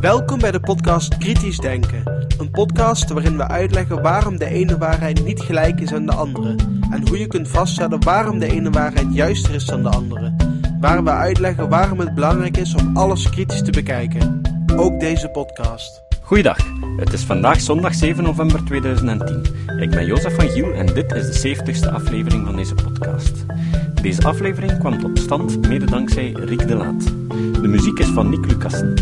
Welkom bij de podcast Kritisch Denken. Een podcast waarin we uitleggen waarom de ene waarheid niet gelijk is aan de andere. En hoe je kunt vaststellen waarom de ene waarheid juister is dan de andere. Waar we uitleggen waarom het belangrijk is om alles kritisch te bekijken. Ook deze podcast. Goeiedag, het is vandaag zondag 7 november 2010. Ik ben Jozef van Giel en dit is de 70ste aflevering van deze podcast. Deze aflevering kwam tot stand mede dankzij Riek de Laat. De muziek is van Nick Lucassen.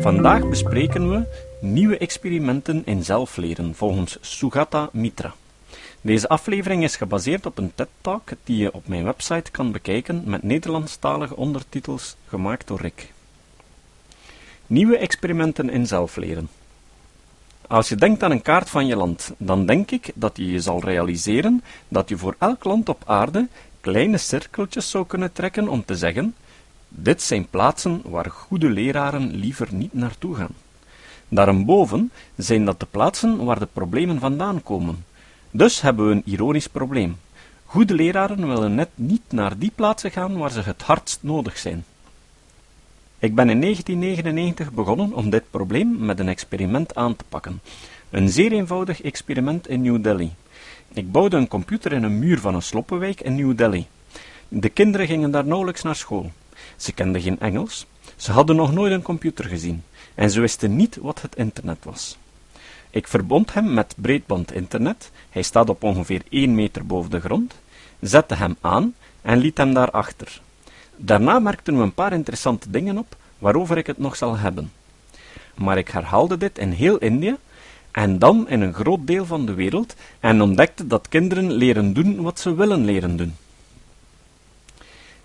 Vandaag bespreken we nieuwe experimenten in zelfleren volgens Sugata Mitra. Deze aflevering is gebaseerd op een TED-talk die je op mijn website kan bekijken met Nederlandstalige ondertitels gemaakt door Rick. Nieuwe experimenten in zelfleren. Als je denkt aan een kaart van je land, dan denk ik dat je je zal realiseren dat je voor elk land op aarde kleine cirkeltjes zou kunnen trekken om te zeggen: dit zijn plaatsen waar goede leraren liever niet naartoe gaan. Daarboven zijn dat de plaatsen waar de problemen vandaan komen. Dus hebben we een ironisch probleem. Goede leraren willen net niet naar die plaatsen gaan waar ze het hardst nodig zijn. Ik ben in 1999 begonnen om dit probleem met een experiment aan te pakken. Een zeer eenvoudig experiment in New Delhi. Ik bouwde een computer in een muur van een sloppenwijk in New Delhi. De kinderen gingen daar nauwelijks naar school. Ze kenden geen Engels, ze hadden nog nooit een computer gezien en ze wisten niet wat het internet was. Ik verbond hem met breedband internet, hij staat op ongeveer 1 meter boven de grond, zette hem aan en liet hem daarachter. Daarna merkten we een paar interessante dingen op, waarover ik het nog zal hebben. Maar ik herhaalde dit in heel India en dan in een groot deel van de wereld en ontdekte dat kinderen leren doen wat ze willen leren doen.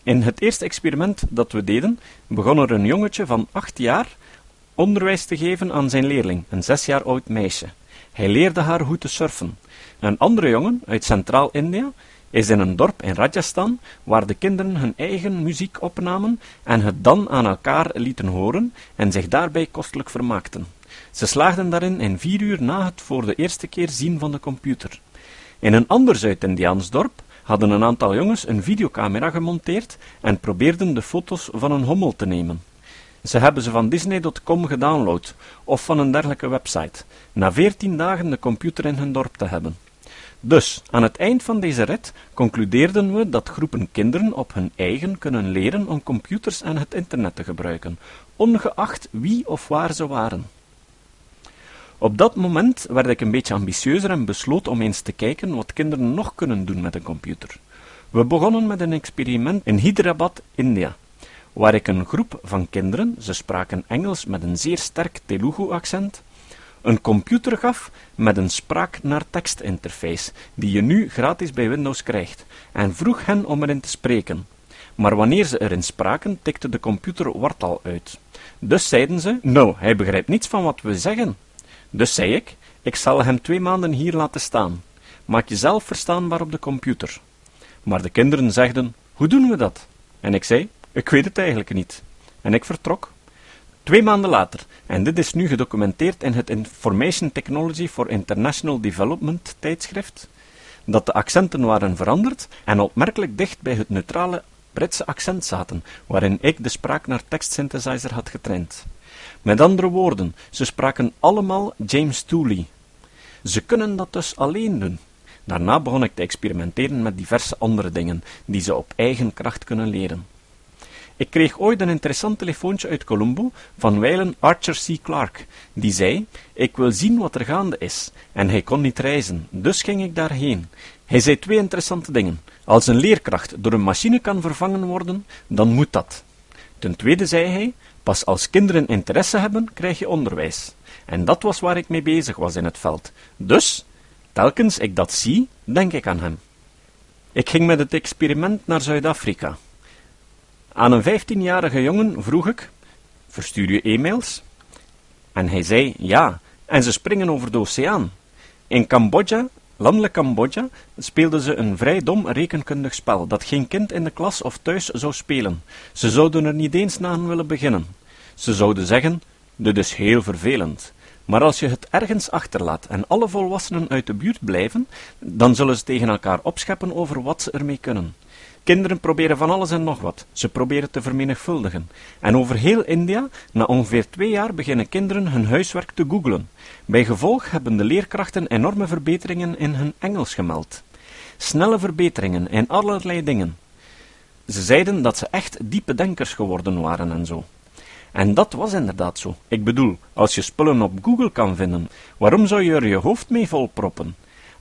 In het eerste experiment dat we deden, begon er een jongetje van acht jaar onderwijs te geven aan zijn leerling, een zes jaar oud meisje. Hij leerde haar hoe te surfen. Een andere jongen uit Centraal-India is in een dorp in Rajasthan, waar de kinderen hun eigen muziek opnamen en het dan aan elkaar lieten horen en zich daarbij kostelijk vermaakten. Ze slaagden daarin in vier uur na het voor de eerste keer zien van de computer. In een ander Zuid-Indiaans dorp hadden een aantal jongens een videocamera gemonteerd en probeerden de foto's van een hommel te nemen. Ze hebben ze van Disney.com gedownload of van een dergelijke website, na veertien dagen de computer in hun dorp te hebben. Dus, aan het eind van deze rit concludeerden we dat groepen kinderen op hun eigen kunnen leren om computers en het internet te gebruiken, ongeacht wie of waar ze waren. Op dat moment werd ik een beetje ambitieuzer en besloot om eens te kijken wat kinderen nog kunnen doen met een computer. We begonnen met een experiment in Hyderabad, India, waar ik een groep van kinderen, ze spraken Engels met een zeer sterk Telugu-accent, een computer gaf met een spraak-naar-tekst interface, die je nu gratis bij Windows krijgt, en vroeg hen om erin te spreken. Maar wanneer ze erin spraken, tikte de computer wartaal uit. Dus zeiden ze: Nou, hij begrijpt niets van wat we zeggen. Dus zei ik: Ik zal hem twee maanden hier laten staan. Maak jezelf verstaanbaar op de computer. Maar de kinderen zegden: Hoe doen we dat? En ik zei: Ik weet het eigenlijk niet. En ik vertrok. Twee maanden later, en dit is nu gedocumenteerd in het Information Technology for International Development tijdschrift, dat de accenten waren veranderd en opmerkelijk dicht bij het neutrale Britse accent zaten, waarin ik de spraak naar tekstsynthesizer had getraind. Met andere woorden, ze spraken allemaal James Tooley. Ze kunnen dat dus alleen doen. Daarna begon ik te experimenteren met diverse andere dingen, die ze op eigen kracht kunnen leren. Ik kreeg ooit een interessant telefoontje uit Colombo van wijlen Archer C. Clarke, die zei: Ik wil zien wat er gaande is. En hij kon niet reizen, dus ging ik daarheen. Hij zei twee interessante dingen. Als een leerkracht door een machine kan vervangen worden, dan moet dat. Ten tweede zei hij: Pas als kinderen interesse hebben, krijg je onderwijs. En dat was waar ik mee bezig was in het veld. Dus, telkens ik dat zie, denk ik aan hem. Ik ging met het experiment naar Zuid-Afrika. Aan een vijftienjarige jongen vroeg ik: Verstuur je e-mails? En hij zei: Ja, en ze springen over de oceaan. In Cambodja, landelijk Cambodja, speelden ze een vrij dom rekenkundig spel dat geen kind in de klas of thuis zou spelen. Ze zouden er niet eens aan willen beginnen. Ze zouden zeggen: Dit is heel vervelend. Maar als je het ergens achterlaat en alle volwassenen uit de buurt blijven, dan zullen ze tegen elkaar opscheppen over wat ze ermee kunnen. Kinderen proberen van alles en nog wat. Ze proberen te vermenigvuldigen. En over heel India, na ongeveer twee jaar, beginnen kinderen hun huiswerk te googlen. Bij gevolg hebben de leerkrachten enorme verbeteringen in hun Engels gemeld. Snelle verbeteringen in allerlei dingen. Ze zeiden dat ze echt diepe denkers geworden waren en zo. En dat was inderdaad zo. Ik bedoel, als je spullen op Google kan vinden, waarom zou je er je hoofd mee volproppen?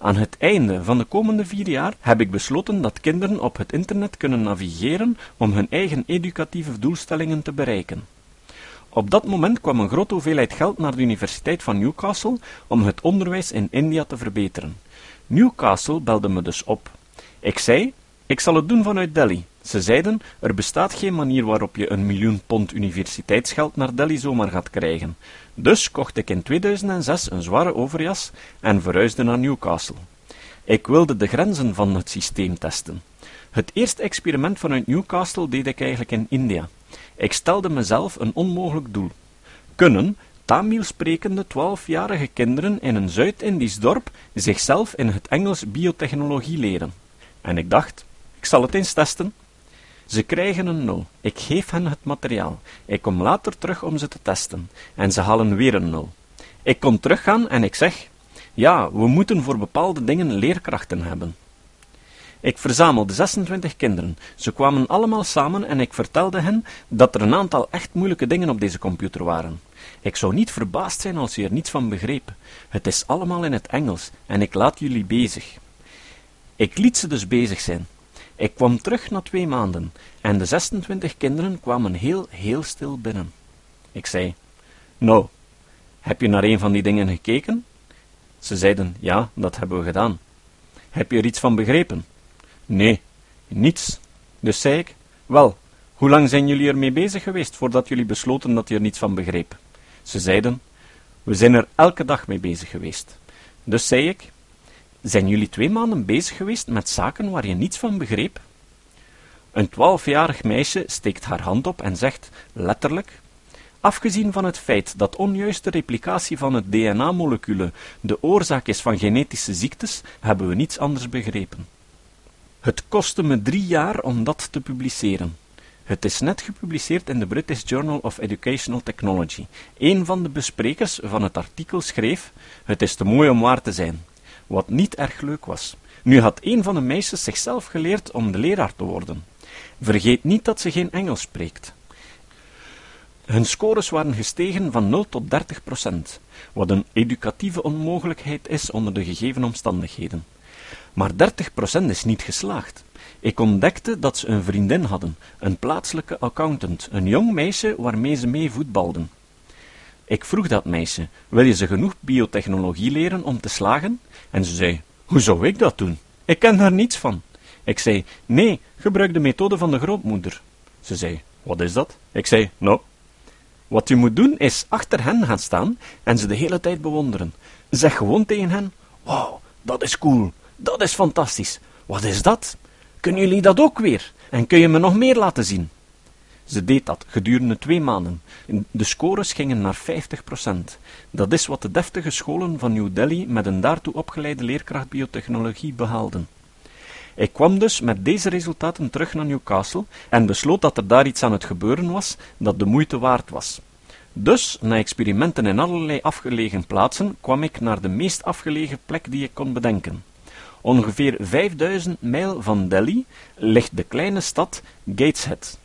Aan het einde van de komende vier jaar heb ik besloten dat kinderen op het internet kunnen navigeren om hun eigen educatieve doelstellingen te bereiken. Op dat moment kwam een grote hoeveelheid geld naar de Universiteit van Newcastle om het onderwijs in India te verbeteren. Newcastle belde me dus op. Ik zei: Ik zal het doen vanuit Delhi. Ze zeiden: Er bestaat geen manier waarop je een miljoen pond universiteitsgeld naar Delhi zomaar gaat krijgen. Dus kocht ik in 2006 een zware overjas en verhuisde naar Newcastle. Ik wilde de grenzen van het systeem testen. Het eerste experiment vanuit Newcastle deed ik eigenlijk in India. Ik stelde mezelf een onmogelijk doel. Kunnen Tamil sprekende twaalfjarige kinderen in een Zuid-Indisch dorp zichzelf in het Engels biotechnologie leren? En ik dacht, ik zal het eens testen. Ze krijgen een nul. Ik geef hen het materiaal. Ik kom later terug om ze te testen. En ze halen weer een nul. Ik kom teruggaan en ik zeg: Ja, we moeten voor bepaalde dingen leerkrachten hebben. Ik verzamelde 26 kinderen. Ze kwamen allemaal samen en ik vertelde hen dat er een aantal echt moeilijke dingen op deze computer waren. Ik zou niet verbaasd zijn als je er niets van begreep. Het is allemaal in het Engels en ik laat jullie bezig. Ik liet ze dus bezig zijn. Ik kwam terug na twee maanden en de 26 kinderen kwamen heel, heel stil binnen. Ik zei: Nou, heb je naar een van die dingen gekeken? Ze zeiden: Ja, dat hebben we gedaan. Heb je er iets van begrepen? Nee, niets. Dus zei ik: Wel, hoe lang zijn jullie ermee bezig geweest voordat jullie besloten dat je er niets van begreep? Ze zeiden: We zijn er elke dag mee bezig geweest. Dus zei ik: zijn jullie twee maanden bezig geweest met zaken waar je niets van begreep? Een twaalfjarig meisje steekt haar hand op en zegt, letterlijk, Afgezien van het feit dat onjuiste replicatie van het DNA-moleculen de oorzaak is van genetische ziektes, hebben we niets anders begrepen. Het kostte me drie jaar om dat te publiceren. Het is net gepubliceerd in de British Journal of Educational Technology. Een van de besprekers van het artikel schreef: Het is te mooi om waar te zijn wat niet erg leuk was. Nu had een van de meisjes zichzelf geleerd om de leraar te worden. Vergeet niet dat ze geen Engels spreekt. Hun scores waren gestegen van 0 tot 30 procent, wat een educatieve onmogelijkheid is onder de gegeven omstandigheden. Maar 30 procent is niet geslaagd. Ik ontdekte dat ze een vriendin hadden, een plaatselijke accountant, een jong meisje waarmee ze mee voetbalden. Ik vroeg dat meisje, wil je ze genoeg biotechnologie leren om te slagen? En ze zei, hoe zou ik dat doen? Ik ken daar niets van. Ik zei, nee, gebruik de methode van de grootmoeder. Ze zei, wat is dat? Ik zei, nou, wat je moet doen is achter hen gaan staan en ze de hele tijd bewonderen. Zeg gewoon tegen hen, wauw, dat is cool, dat is fantastisch. Wat is dat? Kunnen jullie dat ook weer? En kun je me nog meer laten zien? Ze deed dat gedurende twee maanden. De scores gingen naar 50%. Dat is wat de deftige scholen van New Delhi met een daartoe opgeleide leerkracht biotechnologie behaalden. Ik kwam dus met deze resultaten terug naar Newcastle en besloot dat er daar iets aan het gebeuren was dat de moeite waard was. Dus, na experimenten in allerlei afgelegen plaatsen, kwam ik naar de meest afgelegen plek die ik kon bedenken. Ongeveer 5000 mijl van Delhi ligt de kleine stad Gateshead.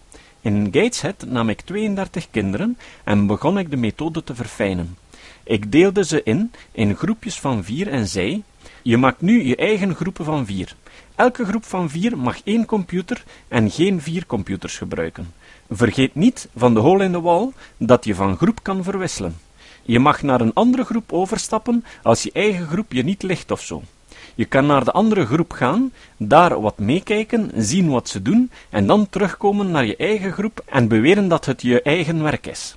In Gateshead nam ik 32 kinderen en begon ik de methode te verfijnen. Ik deelde ze in, in groepjes van vier en zei, je maakt nu je eigen groepen van vier. Elke groep van vier mag één computer en geen vier computers gebruiken. Vergeet niet van de hole in de wall dat je van groep kan verwisselen. Je mag naar een andere groep overstappen als je eigen groep je niet ligt of zo. Je kan naar de andere groep gaan, daar wat meekijken, zien wat ze doen, en dan terugkomen naar je eigen groep en beweren dat het je eigen werk is.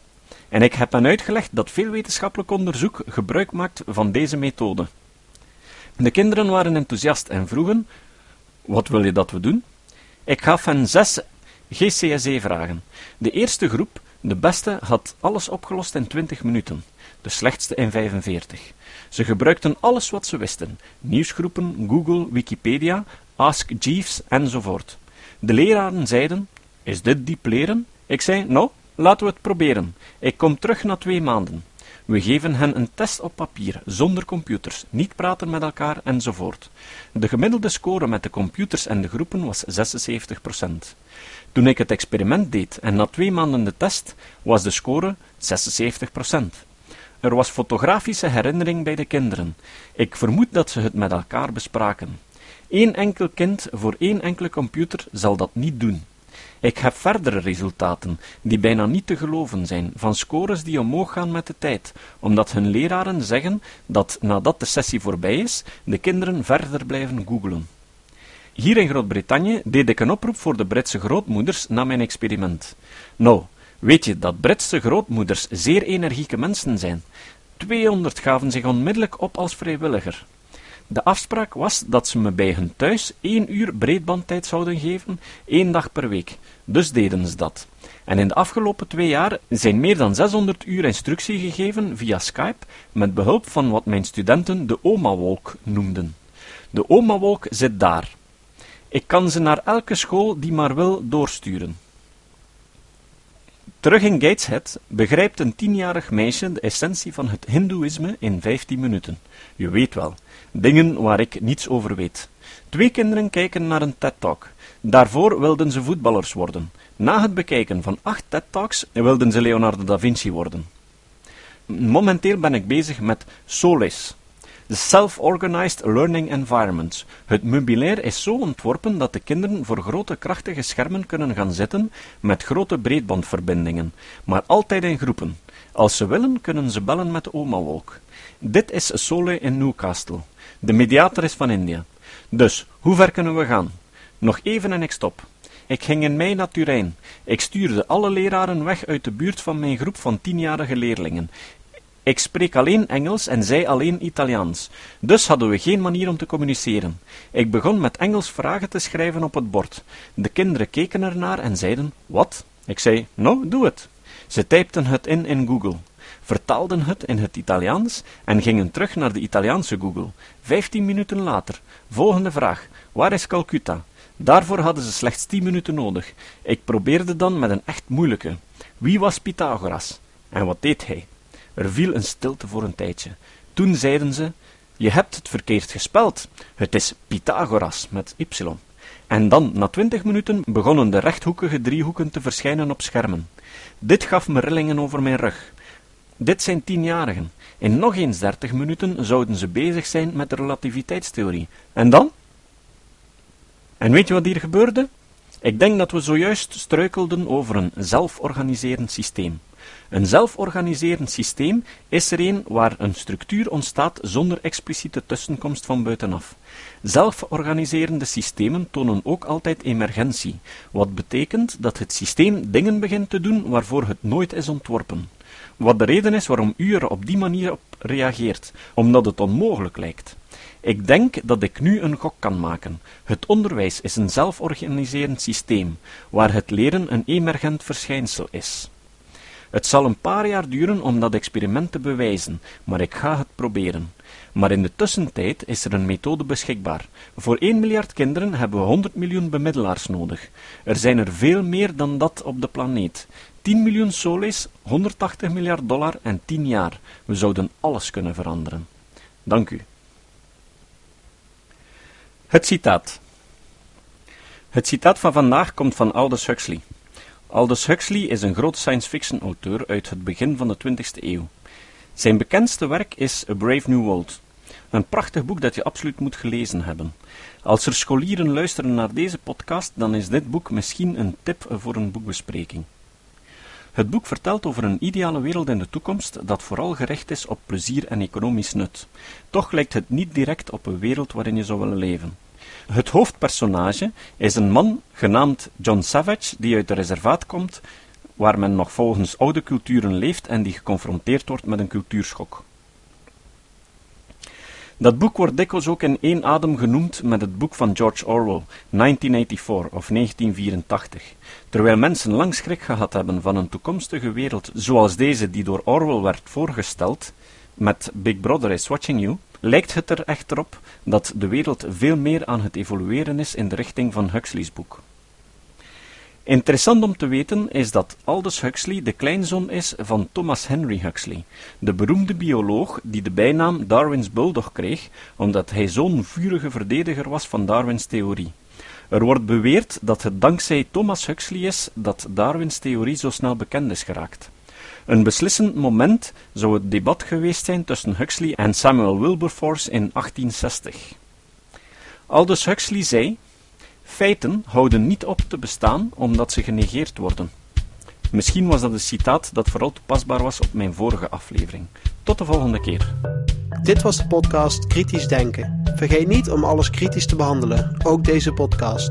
En ik heb hen uitgelegd dat veel wetenschappelijk onderzoek gebruik maakt van deze methode. De kinderen waren enthousiast en vroegen: Wat wil je dat we doen? Ik gaf hen zes GCSE-vragen. De eerste groep, de beste, had alles opgelost in 20 minuten, de slechtste in 45. Ze gebruikten alles wat ze wisten: nieuwsgroepen, Google, Wikipedia, Ask Jeeves enzovoort. De leraren zeiden, is dit diep leren? Ik zei, nou, laten we het proberen. Ik kom terug na twee maanden. We geven hen een test op papier, zonder computers, niet praten met elkaar enzovoort. De gemiddelde score met de computers en de groepen was 76%. Toen ik het experiment deed en na twee maanden de test, was de score 76%. Er was fotografische herinnering bij de kinderen. Ik vermoed dat ze het met elkaar bespraken. Eén enkel kind voor één enkele computer zal dat niet doen. Ik heb verdere resultaten, die bijna niet te geloven zijn, van scores die omhoog gaan met de tijd, omdat hun leraren zeggen dat nadat de sessie voorbij is, de kinderen verder blijven googelen. Hier in Groot-Brittannië deed ik een oproep voor de Britse grootmoeders na mijn experiment. Nou, weet je dat Britse grootmoeders zeer energieke mensen zijn? 200 gaven zich onmiddellijk op als vrijwilliger. De afspraak was dat ze me bij hun thuis één uur breedbandtijd zouden geven, één dag per week. Dus deden ze dat. En in de afgelopen twee jaar zijn meer dan 600 uur instructie gegeven via Skype met behulp van wat mijn studenten de oma-wolk noemden. De oma-wolk zit daar. Ik kan ze naar elke school die maar wil doorsturen. Terug in Gateshead begrijpt een tienjarig meisje de essentie van het Hindoeïsme in 15 minuten. Je weet wel, dingen waar ik niets over weet. Twee kinderen kijken naar een TED-talk. Daarvoor wilden ze voetballers worden. Na het bekijken van acht TED-talks wilden ze Leonardo da Vinci worden. Momenteel ben ik bezig met SOLIS, de Self-Organized Learning Environment. Het meubilair is zo ontworpen dat de kinderen voor grote krachtige schermen kunnen gaan zitten met grote breedbandverbindingen, maar altijd in groepen. Als ze willen, kunnen ze bellen met de oma-wolk. Dit is Sole in Newcastle. De mediator is van India. Dus, hoe ver kunnen we gaan? Nog even en ik stop. Ik ging in mei naar Turijn. Ik stuurde alle leraren weg uit de buurt van mijn groep van tienjarige leerlingen. Ik spreek alleen Engels en zij alleen Italiaans. Dus hadden we geen manier om te communiceren. Ik begon met Engels vragen te schrijven op het bord. De kinderen keken ernaar en zeiden: Wat? Ik zei: Nou, doe het. Ze typten het in in Google, vertaalden het in het Italiaans en gingen terug naar de Italiaanse Google. Vijftien minuten later. Volgende vraag: Waar is Calcutta? Daarvoor hadden ze slechts tien minuten nodig. Ik probeerde dan met een echt moeilijke. Wie was Pythagoras? En wat deed hij? Er viel een stilte voor een tijdje. Toen zeiden ze: Je hebt het verkeerd gespeld. Het is Pythagoras met y. En dan, na twintig minuten, begonnen de rechthoekige driehoeken te verschijnen op schermen. Dit gaf me rillingen over mijn rug. Dit zijn tienjarigen. In nog eens dertig minuten zouden ze bezig zijn met de relativiteitstheorie. En dan? En weet je wat hier gebeurde? Ik denk dat we zojuist struikelden over een zelforganiserend systeem. Een zelforganiserend systeem is er een waar een structuur ontstaat zonder expliciete tussenkomst van buitenaf. Zelforganiserende systemen tonen ook altijd emergentie, wat betekent dat het systeem dingen begint te doen waarvoor het nooit is ontworpen. Wat de reden is waarom u er op die manier op reageert, omdat het onmogelijk lijkt. Ik denk dat ik nu een gok kan maken. Het onderwijs is een zelforganiserend systeem, waar het leren een emergent verschijnsel is. Het zal een paar jaar duren om dat experiment te bewijzen, maar ik ga het proberen. Maar in de tussentijd is er een methode beschikbaar. Voor 1 miljard kinderen hebben we 100 miljoen bemiddelaars nodig. Er zijn er veel meer dan dat op de planeet. 10 miljoen solis, 180 miljard dollar en 10 jaar. We zouden alles kunnen veranderen. Dank u. Het citaat. Het citaat van vandaag komt van Aldous Huxley. Aldous Huxley is een groot science-fiction auteur uit het begin van de 20e eeuw. Zijn bekendste werk is A Brave New World, een prachtig boek dat je absoluut moet gelezen hebben. Als er scholieren luisteren naar deze podcast, dan is dit boek misschien een tip voor een boekbespreking. Het boek vertelt over een ideale wereld in de toekomst dat vooral gericht is op plezier en economisch nut. Toch lijkt het niet direct op een wereld waarin je zou willen leven. Het hoofdpersonage is een man genaamd John Savage, die uit een reservaat komt, waar men nog volgens oude culturen leeft en die geconfronteerd wordt met een cultuurschok. Dat boek wordt dikwijls ook in één adem genoemd met het boek van George Orwell, 1984 of 1984. Terwijl mensen lang schrik gehad hebben van een toekomstige wereld zoals deze die door Orwell werd voorgesteld, met Big Brother is watching you, lijkt het er echter op dat de wereld veel meer aan het evolueren is in de richting van Huxley's boek. Interessant om te weten is dat Aldous Huxley de kleinzoon is van Thomas Henry Huxley, de beroemde bioloog die de bijnaam Darwin's Bulldog kreeg, omdat hij zo'n vurige verdediger was van Darwins theorie. Er wordt beweerd dat het dankzij Thomas Huxley is dat Darwins theorie zo snel bekend is geraakt. Een beslissend moment zou het debat geweest zijn tussen Huxley en Samuel Wilberforce in 1860. Aldous Huxley zei: Feiten houden niet op te bestaan omdat ze genegeerd worden. Misschien was dat een citaat dat vooral toepasbaar was op mijn vorige aflevering. Tot de volgende keer. Dit was de podcast Kritisch Denken. Vergeet niet om alles kritisch te behandelen, ook deze podcast.